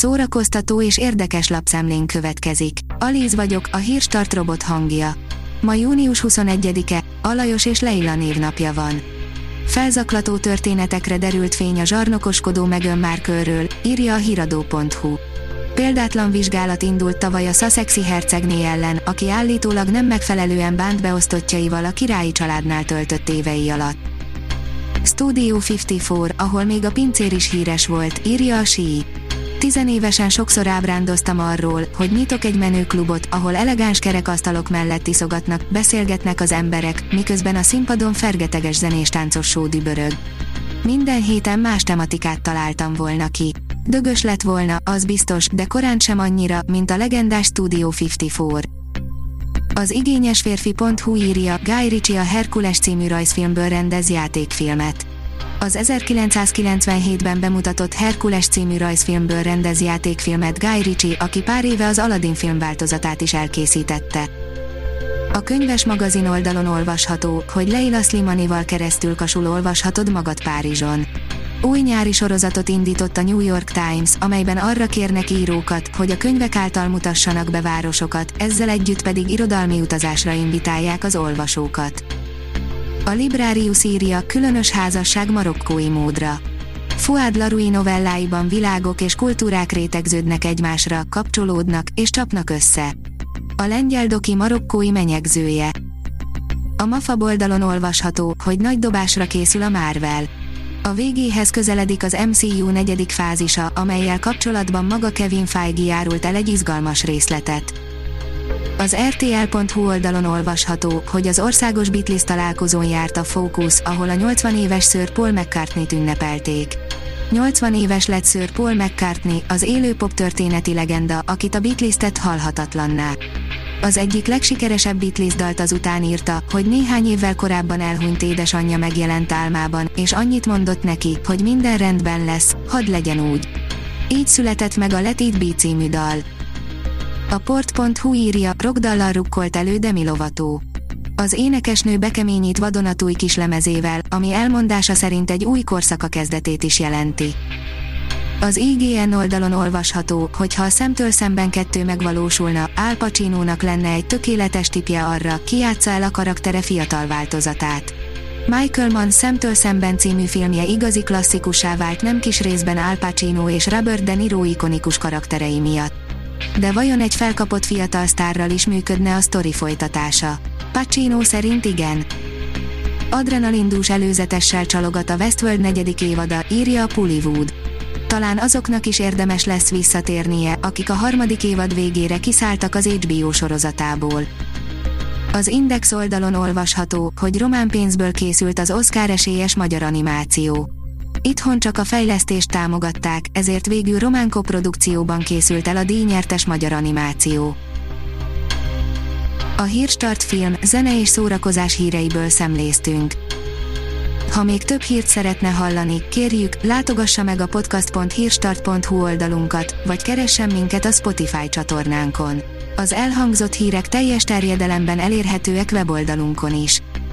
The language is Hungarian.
szórakoztató és érdekes lapszemlén következik. Alíz vagyok, a hírstart robot hangja. Ma június 21-e, Alajos és Leila névnapja van. Felzaklató történetekre derült fény a zsarnokoskodó Meghan Markle-ről, írja a hiradó.hu. Példátlan vizsgálat indult tavaly a Sussexi hercegné ellen, aki állítólag nem megfelelően bánt beosztottjaival a királyi családnál töltött évei alatt. Studio 54, ahol még a pincér is híres volt, írja a sí. Tizenévesen sokszor ábrándoztam arról, hogy nyitok egy menőklubot, ahol elegáns kerekasztalok mellett iszogatnak, beszélgetnek az emberek, miközben a színpadon fergeteges zenéstáncos show dübörög. Minden héten más tematikát találtam volna ki. Dögös lett volna, az biztos, de korán sem annyira, mint a legendás Studio 54. Az igényes férfi.hu írja, Guy Ritchie a Herkules című rajzfilmből rendez játékfilmet. Az 1997-ben bemutatott Herkules című rajzfilmből rendez játékfilmet Guy Ritchie, aki pár éve az Aladdin film változatát is elkészítette. A könyves magazin oldalon olvasható, hogy Leila Slimanival keresztül kasul olvashatod magad Párizson. Új nyári sorozatot indított a New York Times, amelyben arra kérnek írókat, hogy a könyvek által mutassanak be városokat, ezzel együtt pedig irodalmi utazásra invitálják az olvasókat. A Librarius írja különös házasság marokkói módra. Fuad Larui novelláiban világok és kultúrák rétegződnek egymásra, kapcsolódnak és csapnak össze. A lengyel doki marokkói menyegzője. A MAFA oldalon olvasható, hogy nagy dobásra készül a Marvel. A végéhez közeledik az MCU negyedik fázisa, amelyel kapcsolatban maga Kevin Feige járult el egy izgalmas részletet. Az RTL.hu oldalon olvasható, hogy az országos Beatles találkozón járt a Focus, ahol a 80 éves Sir Paul McCartney-t ünnepelték. 80 éves lett Sir Paul McCartney, az élő pop történeti legenda, akit a Beatles tett halhatatlanná. Az egyik legsikeresebb Beatles dalt azután írta, hogy néhány évvel korábban elhunyt édesanyja megjelent álmában, és annyit mondott neki, hogy minden rendben lesz, hadd legyen úgy. Így született meg a Let It Be című dal. A port.hu írja, rockdallal rukkolt elő Demi Lovató. Az énekesnő bekeményít vadonatúj kislemezével, ami elmondása szerint egy új korszaka kezdetét is jelenti. Az IGN oldalon olvasható, hogy ha a szemtől szemben kettő megvalósulna, Al Pacino-nak lenne egy tökéletes tipje arra, ki játsza el a karaktere fiatal változatát. Michael Mann Szemtől szemben című filmje igazi klasszikussá vált nem kis részben Al Pacino és Robert De Niro ikonikus karakterei miatt. De vajon egy felkapott fiatal sztárral is működne a sztori folytatása? Pacino szerint igen. Adrenalindús előzetessel csalogat a Westworld negyedik évada, írja a Pullywood. Talán azoknak is érdemes lesz visszatérnie, akik a harmadik évad végére kiszálltak az HBO sorozatából. Az Index oldalon olvasható, hogy román pénzből készült az Oscar esélyes magyar animáció. Itthon csak a fejlesztést támogatták, ezért végül román koprodukcióban készült el a díjnyertes magyar animáció. A Hírstart film, zene és szórakozás híreiből szemléztünk. Ha még több hírt szeretne hallani, kérjük, látogassa meg a podcast.hírstart.hu oldalunkat, vagy keressen minket a Spotify csatornánkon. Az elhangzott hírek teljes terjedelemben elérhetőek weboldalunkon is.